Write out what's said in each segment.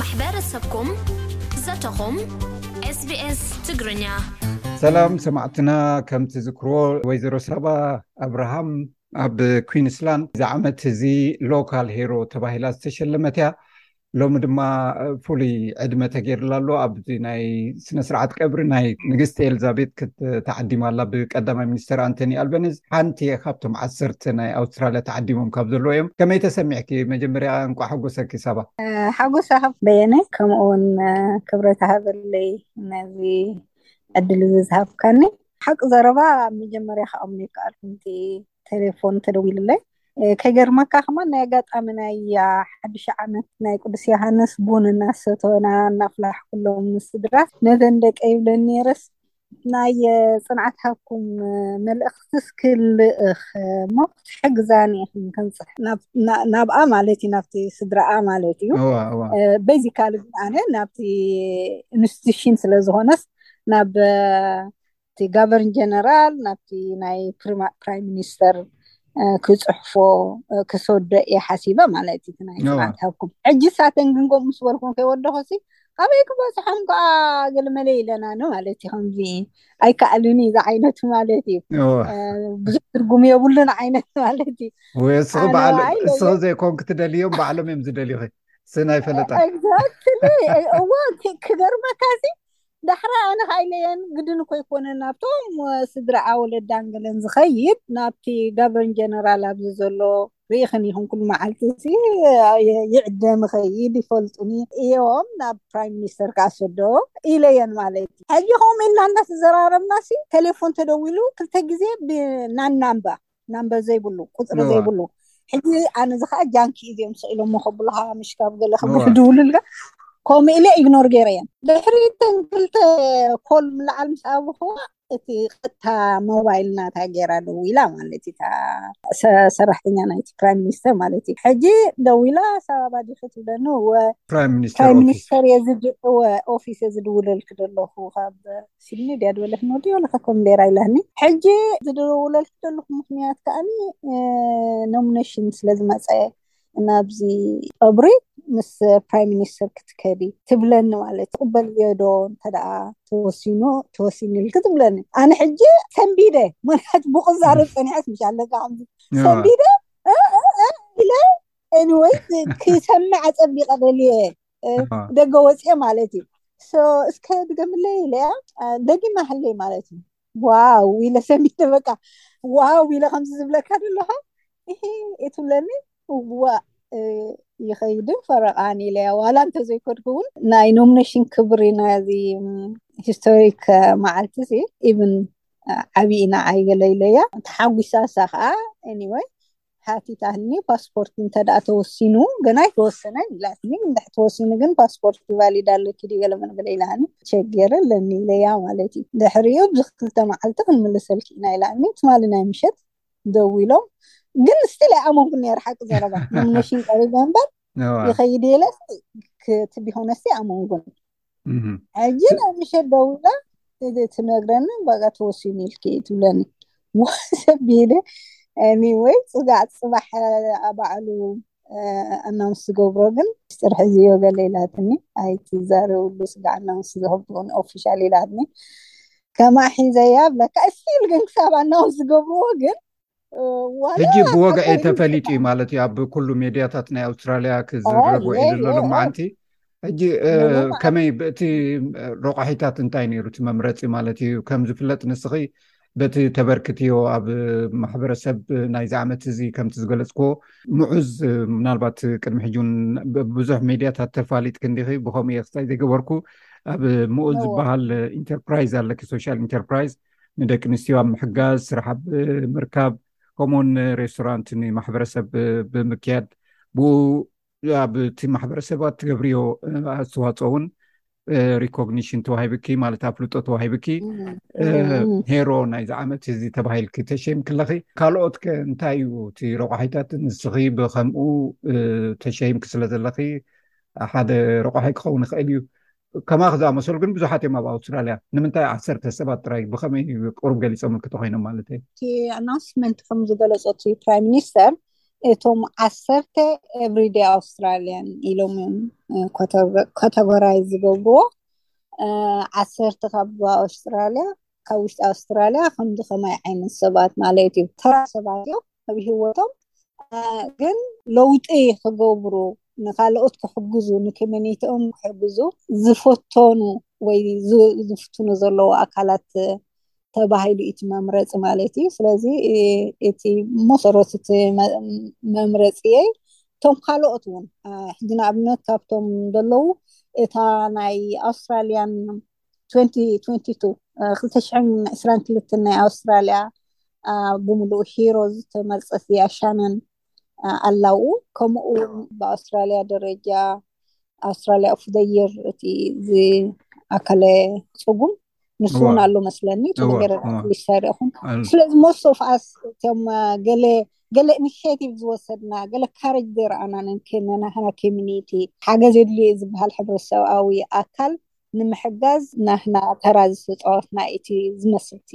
ማሕበረሰብኩም ዘተኹም SBS ትግርኛ። ሰላም ሰማዕትና ከምቲ ዝክርዎ ወይዘሮ ሳባ ኣብርሃም ኣብ ኩንስላንድ ዝዓመት እዚ ሎካል ሄሮ ተባሂላ ዝተሸለመት እያ ሎሚ ድማ ፍሉይ ዕድመ ተገይርላ ኣሎ ኣብዚ ናይ ስነስርዓት ቀብሪ ናይ ንግስቲ ኤልዛቤት ክትተዓዲማ ኣላ ብቀዳማይ ሚኒስተር ኣንቶኒ ኣልበነዝ ሓንቲ ካብቶም ዓሰርተ ናይ ኣውስትራልያ ተዓዲሞም ካብ ዘለዎ እዮም ከመይ ተሰሚዕኪ መጀመርያ እንቋዕ ሓጎሰኪ ሳባ ሓጎሰ በየነ ከምኡ እውን ክብረት ሃበለይ ነዚ ዕድል እዚ ዝሃብካኒ ሓቂ ዘረባ መጀመርያ ከኣምኑ ይከኣልኩ ቴሌፎን ተደዊሉለይ ከይገርመካ ከማን ናይ ኣጋጣሚ ናይ ሓድሽ ዓመት ናይ ቅዱስ ዮሃንስ ቡን እናሰተና እናፍላሕ ኩሎም ምስድራ ነዘን ደቀ ይብለን ነረስ ናይ ፅንዓት ሃብኩም መልእኽቲ ስክልእኽ እሞ ክትሕግዛኒ ኢኽን ክንፅሕ ናብኣ ማለት እዩ ናብቲ ስድራኣ ማለት እዩ በዚ ካልእ ኣነ ናብቲ ኢንስቲቱሽን ስለዝኾነስ ናብ እቲ ጋቨርን ጀነራል ናብቲ ናይ ፕራይም ሚኒስተር ክፅሕፎ ክሰዶ እየ ሓሲበ ማለት እዩ ናይ ፅንዓት ሃብኩም ሕጂ ሳተን ግን ከምኡ ምስ በልኩም ከይወደኹሲ ካበይ ክበፅሖም ከዓ ገልመለ ኢለናኒ ማለት እዩ ከምዚ ኣይከኣልን እዩ ዝዓይነቱ ማለት እዩ ብዙሕ ትርጉም የብሉን ዓይነት ማለት እዩ እስኺ በዓል እስኺ ዘይኮን ክትደልዮም ባዕሎም እዮም ዝደልዩኺ ስናይ ፈለጣ እወ ክገርመካ ሲ ዳሕራይ ኣነ ሃይለየን ግድን እኮ ኣይኮነን ናብቶም ስድራኣ ወለዳን ገለን ዝኸይድ ናብቲ ጋብረን ጀነራል ኣብዚ ዘሎ ርኢኽን ኢኹን ኩሉ መዓልቲ ሲ ይዕደም ይኸይድ ይፈልጡኒ እዮም ናብ ፕራይም ሚኒስተር ከዓ ሰዶ ኢለየን ማለት እዩ ሕጂ ከምኡ ኢልና እናተዘራረብና ሲ ቴሌፎን ተደዊሉ ክልተ ግዜ ብናናምባ ናምበር ዘይብሉ ቁፅሪ እወ ዘይብሉ ሕጂ ኣነ እዚ ከዓ ጃንኪ እዩ እዮም ሰኢሎሞ ከብሉካ ምሽ ካብ ገለ እወ ክብሕድውሉልካ ከምኡ ኢለ ኢግኖር ገይረ እዮም ድሕሪ እተን ክልተ ኮል ምልዓል ምስ ኣብኹዋ እቲ ቀጥታ ሞባይል ናታ ገይራ ደዊላ ማለት እዩ እታ ሰ- ሰራሕተኛ ናይቲ ፕራይም ሚኒስተር ማለት እዩ ሕጂ ደዊላ ሳባባ ዲኺ ትብለኒ እወ ፕራይም ሚኒስተር ፕራይም ኦፊስ ሚኒስተር እየ ዝድ- እወ ኦፊስ እየ ዝድውለልኪ ዘለኹ ካብ ሲድኒ ድያ ዝበለት ኖዲ ወላ ከኮምቤራ ኢላኒ ሕጂ ዝድውለልኪ ዘለኹ ምክንያት ከዓኒ ኖሚኔሽን ስለ ዝመፀ ናብዚ ቀብሪ ምስ ፕራይም ሚኒስተር ክትከዲ ትብለኒ ማለት ትቕበል እዮ ዶ እንተደኣ ተወሲኑ ተወሲኑ ኢልክ ትብለኒ ኣነ ሕጂ ሰንቢደ ምክንያቱ ብቕዛረብ ፀኒሐስ ምሽ ኣለካ ከምዚ ሰንቢደ ኢለ ኤኒወይ ክሰምዕ ኣፀቢቐ ደልየ ደገ ወፅኤ ማለት እዩ እስከ ድገምለይ ኢለያ ደጊማ ሃለይ ማለት እዩ ዋው ኢለ ሰሚት በቃ ዋው ኢለ ከምዚ ዝብለካ ደለካ ይሄ የትብለኒ ዋ ይኸይድን ፈረቃን ኢለያ ዋላ እንተዘይኮድኩ እውን ናይ ኖሚኔሽን ክብሪ ናዚ ሂስቶሪክ መዓልቲ ሲ ኢብን ዓብይና ዓይገለ ኢለያ ተሓጒሳሳ ከዓ ኤኒወይ ሓቲታትኒ ፓስፖርት እንተደኣ ተወሲኑ ግን ኣይተወሰነን ኢላትኒ እንድሕር ተወሲኑ ግን ፓስፖርት ቫሊድ ኣለኪ ድዩ ገለ መለ ገለ ኢላኒ ሸገር ኣለኒ ኢለያ ማለት እዩ ድሕሪኡ ኣብዚ ክልተ መዓልቲ ክንምልሰልኪ ኢና ኢላኒ ትማሊ ናይ ምሸት ደዊሎም ግን ስቲል ኣይኣመንኩን ነይረ ሓቂ ዘረባ ኖሚኔሽን ቀሪበ እምበር ይኸይድ የለ እቲ ቢሆነስቲ ኣይኣመንኩን ሕጂ ናብ ምሸት ደዊላ ትነግረኒ በቃ ተወሲኑ ኢልኪ ትብለኒ ሰቢለ ኤኒወይ ፅጋዕ ፅባሕ ባዕሉ ኣናውንስ ዝገብሮ ግን ምስጢር ሕዝዮ ገለ ኢላትኒ ኣይትዛረብሉ ስጋዕ ኣናውንስ ዝገብሩን ኦፊሻል ኢላትኒ ከማ ሒዘያ ብለካ ስቲል ግን ክሳብ ኣናውንስ ዝገብርዎ ግን ሕጂ ብወግዒ ተፈሊጡ እዩ ማለት እዩ ኣብ ኩሉ ሜድያታት ናይ ኣውስትራልያ ክዝረብ ውዒሉ ኣሎ ሎመዓንቲ ሕጂ ከመይ ብእቲ ረቋሒታት እንታይ ነይሩ እቲ መምረፂ ማለት እዩ ከም ዝፍለጥ ንስኺ በቲ ተበርክትዮ ኣብ ማሕበረሰብ ናይዚ ዓመት እዚ ከምቲ ዝገለፅክዎ ምዑዝ ምናልባት ቅድሚ ሕጂ ውን ብዙሕ ሜድያታት ተፋሊጥ ክንዲኺ ብከምኡ እየ ክሳይ ዘይገበርኩ ኣብ ምኡዝ ዝበሃል ኢንተርፕራይዝ ኣለኪ ሶሻል ኢንተርፕራይዝ ንደቂ ኣንስትዮ ኣብ ምሕጋዝ ስራሕ ኣብ ምርካብ ከምኡውን ሬስቶራንት ንማሕበረሰብ ብምክያድ ብኡ ኣብቲ ማሕበረሰባት ትገብርዮ ኣስተዋፅኦ እውን ሪኮግኒሽን ተዋሂብኪ ማለት ኣፍልጦ ተዋሂብኪ ሄሮ ናይዚ ዓመት እዚ ተባሂልኪ ተሸም ክለኺ ካልኦት ከ እንታይ እዩ እቲ ረቋሒታት ንስኺ ብከምኡ ተሸይምኪ ስለ ዘለኺ ሓደ ረቋሒ ክኸውን ይኽእል እዩ ከማክ ዝኣመሰሉ ግን ብዙሓት እዮም ኣብ ኣውስትራልያ ንምንታይ ዓሰርተ ሰባት ጥራይ ብከመይ ቅሩብ ገሊፆም ምልክቶ ኮይኖም ማለት እዩ እቲ ኣናውንስመንት ከም ዝገለፆ እቲ ፕራይም ሚኒስተር እቶም ዓሰርተ ኤቭሪደ ኣውስትራልያን ኢሎም እዮም ካተጎራይ ዝገብርዎ ዓሰርተ ካብ ኣውስትራልያ ካብ ውሽጢ ኣውስትራልያ ከምዚ ከማይ ዓይነት ሰባት ማለት እዩ ተራ ሰባት እዮም ኣብ ሂወቶም ግን ለውጢ ክገብሩ ንካልኦት ክሕግዙ ንኮሚኒቲኦም ክሕግዙ ዝፈተኑ ወይ ዝፍትኑ ዘለዉ ኣካላት ተባሂሉ እዩ እቲ መምረፂ ማለት እዩ ስለዚ እቲ መሰረት እቲ መምረፂ እየ እቶም ካልኦት እውን ሕጂ ንኣብነት ካብቶም ዘለዉ እታ ናይ ኣውስትራልያን 2022 ናይ ኣውስትራልያ ብምሉኡ ሂሮ ዝተመርፀት እያ ሻነን ኣላው ከምኡ እውን ብኣውስትራልያ ደረጃ ኣውስትራልያ ኦፍ ዘ የር እቲ ዝኣከለ ፅጉም ንሱ እውን ኣሎ መስለኒ እቲ ነገር ሊስታይ ሪኢኹም ስለዚ ሞስት ኦፍ ኣስ እቶም ገለ ገለ ኢኒሽቲቭ ዝወሰድና ገለ ካረጅ ዘይረኣና ንክንና ሃና ኮሚኒቲ ሓገዝ የድልዩ ዝበሃል ሕብረተሰብኣዊ ኣካል ንምሕጋዝ ናህና ተራ ዝተፃወትና ኢቲ ዝመስልቲ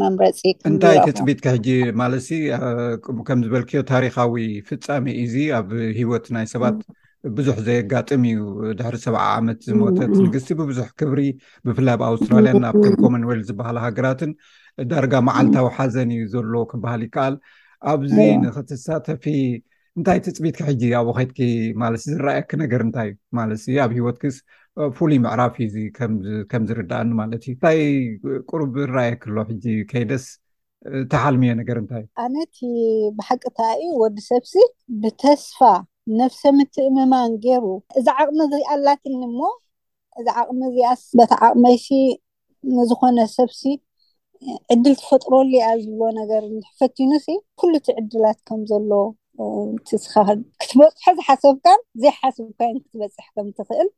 መምረፂ እንታይ ትፅቢትካ ሕጂ ማለት ከም ዝበልክዮ ታሪካዊ ፍፃሜ ኢዚ ኣብ ሂወት ናይ ሰባት ብዙሕ ዘየጋጥም እዩ ድሕሪ ሰብዓ ዓመት ዝሞተት ንግስቲ ብብዙሕ ክብሪ ብፍላይ ኣብ ኣውስትራልያ ናብ ከም ኮመንዌል ዝበሃላ ሃገራትን ዳርጋ መዓልታዊ ሓዘን እዩ ዘሎ ክበሃል ይከኣል ኣብዚ ንክትሳተፊ እንታይ ትፅቢትኪ ሕጂ ኣብኡ ከድኪ ማለት ዝረኣየኪ ነገር እንታይ እዩ ማለት ኣብ ሂወትክስ ፍሉይ ምዕራፍ እዩ እዚ ከም ዝርዳእኒ ማለት እዩ እንታይ ቁሩብ ዝረኣየኪ ኣሎ ሕጂ ከይደስ ተሓልምዮ ነገር እንታይ እዩ ኣነ እቲ ብሓቂ ተኣዩ ወዲ ሰብሲ ብተስፋ ነፍሰ ምትእምማን ገይሩ እዚ ዓቕሚ እዚ ኣላትኒ እሞ እዚ ዓቕሚ እዚኣስ በቲ ዓቕመይሲ ንዝኾነ ሰብሲ ዕድል ትፈጥረሉ እያ ዝብሎ ነገር ፈቲኑሲ ኩሉ እቲ ዕድላት ከም ዘሎ ክትበፅሖ ዝሓሰብካን ዘይሓስብካን ክትበፅሕ ከም ትኽእል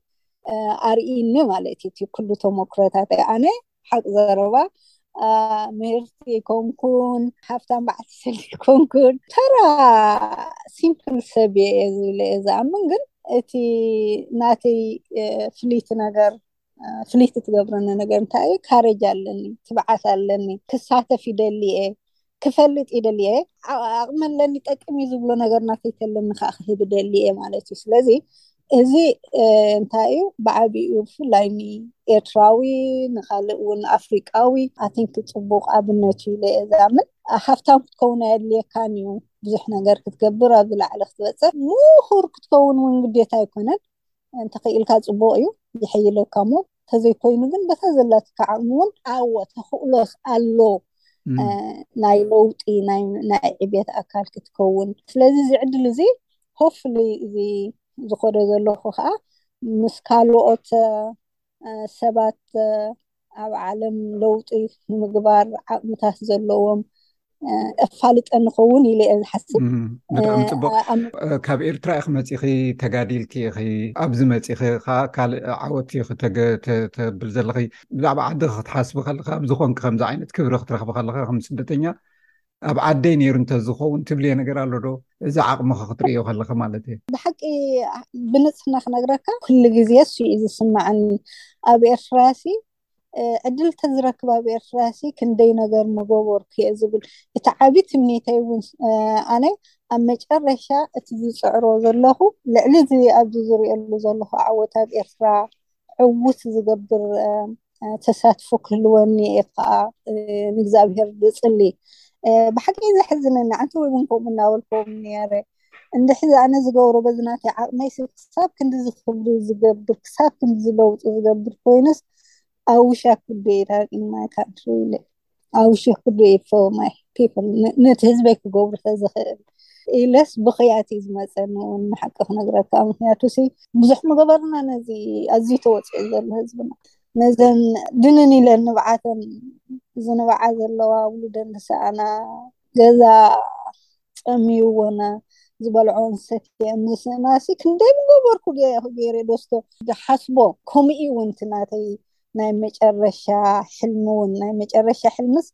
ኣርእይኒ ማለት እዩ ኩሉ ተሞክሮታት ኣነ ሓቂ ዘረባ ምህርቲ ይኮንኩን ሃፍታም በዓልቲ ሰልፊ ይኮንኩን ተራ ሲምፕል ሰብ እየ ዝብለ እየ ዝኣምን ግን እቲ ናተይ ፍልይቲ ነገር ፍልይቲ ትገብረኒ ነገር እንታይ እዩ ካሬጅ ኣለኒ ትብዓት ኣለኒ ክሳተፍ ይደሊ እየ ክፈልጥ ይደሊ እየ ዓቕሚ ኣለኒ ጠቅም እዩ ዝብሎ ነገር ናተይ ተለኒ ከዓ ክህብ ደሊ እየ ማለት እዩ ስለዚ እዚ እንታይ እዩ ብዓብኡ ብፍላይ ንኤርትራዊ ንካልእ እውን ኣፍሪቃዊ ኣቲንክ ፅቡቅ ኣብነት እዩ ኢለ እየ ዝኣምን ሃፍታም ክትከውን ኣየድልየካን እዩ ብዙሕ ነገር ክትገብር ኣብዚ ላዕሊ ክትበፅሕ ምሁር ክትከውን እውን ግዴታ ኣይኮነን እንተኽኢልካ ጽቡቕ እዩ ይሕይለካ እሞ ተዘይኮይኑ ግን በታ ዘላትካ ዓቕሚ እውን ኣዎ ተኽእሎ ኣሎ ናይ ለውጢ ናይ ዕብየት ኣካል ክትከውን ስለዚ እዚ ዕድል እዚ ሆፍሊ እዚ ዝኾዶ ዘለኹ ከዓ ምስ ካልኦት ሰባት ኣብ ዓለም ለውጢ ንምግባር ዓቕምታት ዘለዎም እፋልጠ ንኸውን ኢለ እየ ዝሓስብ ብጣዕሚ ፅቡቅ ካብ ኤርትራ ኢኺ መፂኺ ተጋዲልኪ ኢኺ ኣብዚ መፂኺ ከዓ ካልእ ዓወት ተብል ዘለኺ ብዛዕባ ዓዲ ክትሓስቢ ከለካ ኣብዝኮንኪ ከምዚ ዓይነት ክብሪ ክትረክቢ ከለካ ከም ስደተኛ ኣብ ዓደይ ነይሩ እንተዝኸውን ትብልዮ ነገር ኣሎ ዶ እዚ ዓቕምኺ ክትርእዮ ከለኺ ማለት እየ። ብሓቂ ብንጽህና ክነግረካ ኩሉ ግዜ እሱ እዩ ዝስመዐኒ ኣብ ኤርትራ ሲ ዕድል ተዝረክብ ኣብ ኤርትራ ሲ ክንደይ ነገር ምገበርኩ እየ ዝብል እቲ ዓቢ ትምኒተይ እውን ኣነ ኣብ መጨረሻ እቲ ዝጽዕሮ ዘለኹ ልዕሊ እዚ ኣብዚ ዝርእየሉ ዘለኹ ዓወት ኣብ ኤርትራ ዕውት ዝገብር ተሳትፎ ክህልወኒ እየ ከዓ ንእግዚኣብሔር ዝፅሊ ብሓቂ ዘሕዝነኒ ኣንተ ወይ እውን ከምኡ እናበልኩም ነረ እንድሕዚ ኣነ ዝገብሮ በዚ ናተይ ዓቕመይ ክሳብ ክንዲ ዝክብሪ ዝገብር ክሳብ ክንዲ ዝለውጡ ዝገብር ኮይነስ I wish I could do it in my country ኣብ ሽሕ ክዱ ፎር ማይ ፒፕል ነቲ ህዝበይ ክገብሩ ተዝኽእል ኢለስ ብኽያት እዩ ዝመፀኒ እውን ንሓቂ ክነግረካ ምክንያቱ ሲ ብዙሕ ምገበርና ነዚ ኣዝዩ ተወፅኦ ዘሎ ህዝብና ነዘን ድንን ኢለን ንብዓተን ዝንብዓ ዘለዋ ውሉደን ዝሰኣና ገዛ ፀምይዎና ዝበልዖን ሰትየን ዝስእናሲ ክንደይ ምገበርኩ ገይረ ዶስቶ ዝሓስቦ ከምኡ እውን እቲ ናተይ ናይ መጨረሻ ሕልሚ እውን ናይ መጨረሻ ሕልምስ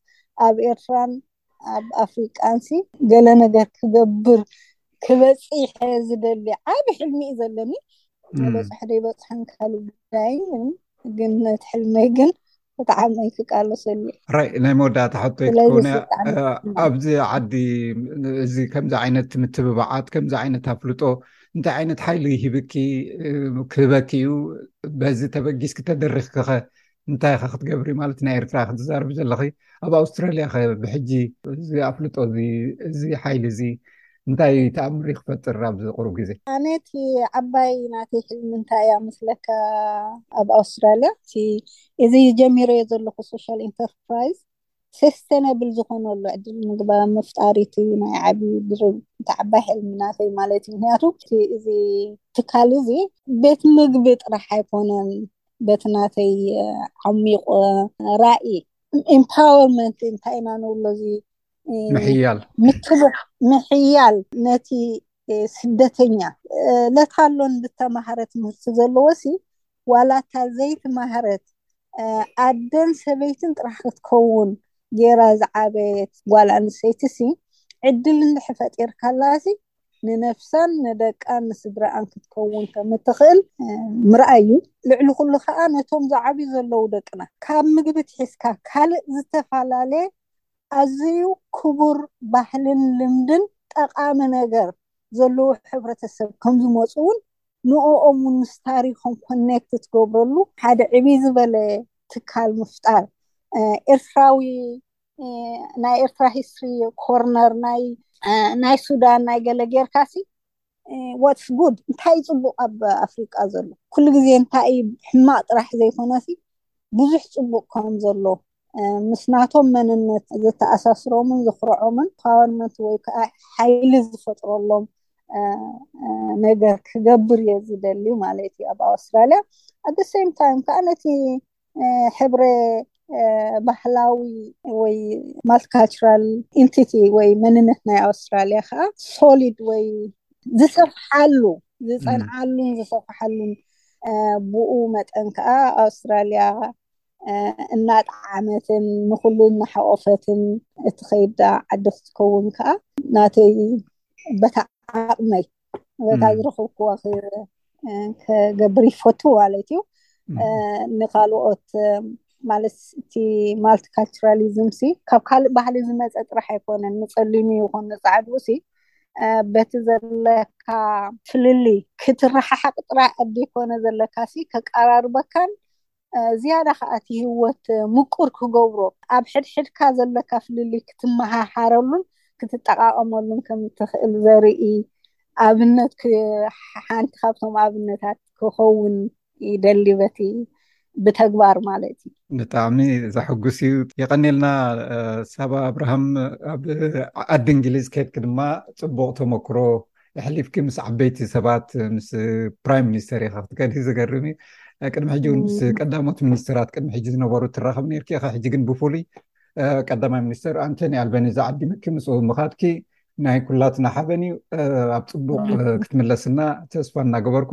ኣብ ኤርትራን ኣብ ኣፍሪቃንሲ ገለ ነገር ክገብር ክበጽሕ ዝደሊ ዓብ ሕልሚ እዩ ዘለኒ በጽሑ ዶ ይበጽሖን ካልእ ጉዳይን ግን ነቲ ሕልመይ ግን ብጣዕሚ ክቃለሰሉ ራይ ናይ መወዳእታ ሕቶ ክትከውን ኣብዚ ዓዲ እዚ ከምዚ ዓይነት ምትብባዓት ከምዚ ዓይነት ኣፍልጦ እንታይ ዓይነት ሓይሊ ይህብኪ ክህበኪ እዩ በዚ ተበጊስኪ ተደሪኽኪ ኸ እንታይ ኸ ክትገብሪ ማለት ናይ ኤርትራ ክትዛርቢ ዘለኺ ኣብ ኣውስትራልያ ኸ ብሕጂ እዚ ኣፍልጦ እዚ ሓይሊ እዚ እንታይ ተኣምር ክፈጥር ኣብዚ ቅሩብ ግዜ ኣነ እቲ ዓባይ ናተይ ሕልሚ እንታይ እያ ምስለካ ኣብ ኣውስትራልያ እቲ እዚ ጀሚረዮ ዘለኹ ሶሻል ኢንተርፕራይዝ ሰስተነብል ዝኾነሉ ዕድል ምግባ ምፍጣር እቲ ናይ ዓብ ድርብ እቲ ዓባይ ሕልሚ ናተይ ማለት እዩ ምክንያቱ እዚ ትካል እዚ ቤት ምግቢ ጥራሕ ኣይኮነን በቲ ናተይ ዓሚቕ ራኢ ኢምፓወርመንት እንታይ ኢና ንብሎ እዚ ምሕያል ምትብዕ ምሕያል ነቲ ስደተኛ ለታሎን ዝተማሃረ ትምህርቲ ዘለዎ ሲ ዋላ እታ ዘይትማህረት ኣደን ሰበይትን ጥራሕ ክትከውን ጌራ ዝዓበየት ጓል ኣንስተይቲሲ ዕድል እንድሕር ፈጢርካላሲ ንነብሳን ንደቃን ንስድርኣን ክትከውን ከም እትኽእል ምርኣይ እዩ። ልዕሊ ኩሉ ከኣ ነቶም ዝዓብዩ ዘለዉ ደቅና ካብ ምግቢ ትሒዝካ ካልእ ዝተፋላለ ኣዝዩ ክቡር ባህልን ልምድን ጠቓሚ ነገር ዘለዎ ሕብረተሰብ ከም ዝመጹ እውን ንኦኦም ውን ምስ ታሪኾም ኮኔክት ትገብረሉ ሓደ ዕብይ ዝበለ ትካል ምፍጣር ኤርትራዊ ናይ ኤርትራ ሂስትሪ ኮርነር ናይ ናይ ሱዳን ናይ ገለ ጌርካ ሲ ዋትስ ጉድ እንታይ ጽቡቕ ኣብ ኣፍሪቃ ዘሎ ኩሉ ግዜ እንታይ ሕማቕ ጥራሕ ዘይኮነ ሲ ብዙሕ ጽቡቕ ከም ዘሎ ምስ ናቶም መንነት ዘተኣሳስሮምን ዘኹርዖምን ፓወርነት ወይ ከዓ ሓይሊ ዝፈጥረሎም ነገር ክገብር እየ ዝደሊ ማለት እዩ ኣብ ኣውስትራልያ ኣደ ሴም ታይም ከዓ ነቲ ሕብረ ባህላዊ ወይ ማልቲካልቸራል ኢንቲቲ ወይ መንነት ናይ ኣውስትራልያ ከዓ ሶሊድ ወይ ዝሰፍሓሉ ዝፀንዓሉን ዝሰፍሓሉን ብኡ መጠን ከዓ ኣውስትራልያ እናጠዓመትን ንኹሉ እናሓቆፈትን እትኸይዳ ዓዲ ክትከውን ከዓ ናተይ በታ ዓቕመይ በታ ዝረኽብክዋ ክገብር ይፈቱ ማለት እዩ ንካልኦት ማለት እቲ ማልቲ ካልቸራሊዝም ሲ ካብ ካልእ ባህሊ ዝመፀ ጥራሕ ኣይኮነን ንፀሊሙ ይኹን ንፃዕዱ ሲ በቲ ዘለካ ፍልልይ ክትረሓሓቕ ጥራሕ ኣደ ኮነ ዘለካ ሲ ከቀራርበካን ዝያዳ ከኣ እቲ ህይወት ምቁር ክገብሮ ኣብ ሕድሕድካ ዘለካ ፍልልይ ክትመሃሃረሉን ክትጠቓቐመሉን ከም እትኽእል ዘርኢ ኣብነት ክ ሓንቲ ካብቶም ኣብነታት ክኸውን ይደሊ በቲ ብተግባር ማለት እዩ። ብጣዕሚ ዘሐጉስ እዩ የቀኔልና ሳባ ኣብርሃም ኣብ ዓዲ እንግሊዝ ኬድኪ ድማ ጽቡቅ ተመክሮ ኣሕሊፍኪ ምስ ዓበይቲ ሰባት ምስ ፕራይም ሚኒስተር ኢካ ክትከዲ ዝገርም እዩ ቅድሚ ሕጂ እውን ምስ ቀዳሞት ሚኒስትራት ቅድሚ ሕጂ ዝነበሩ ትራኸብ ነርኪ ኢካ ሕጂ ግን ብፍሉይ ቀዳማይ ሚኒስተር ኣንቶኒ ኣልበኒዝ ዓዲምኪ ምስኡ ምካድኪ ናይ ኩላትና ሓበን እዩ ኣብ ፅቡቅ ክትምለስና ተስፋ እናገበርኩ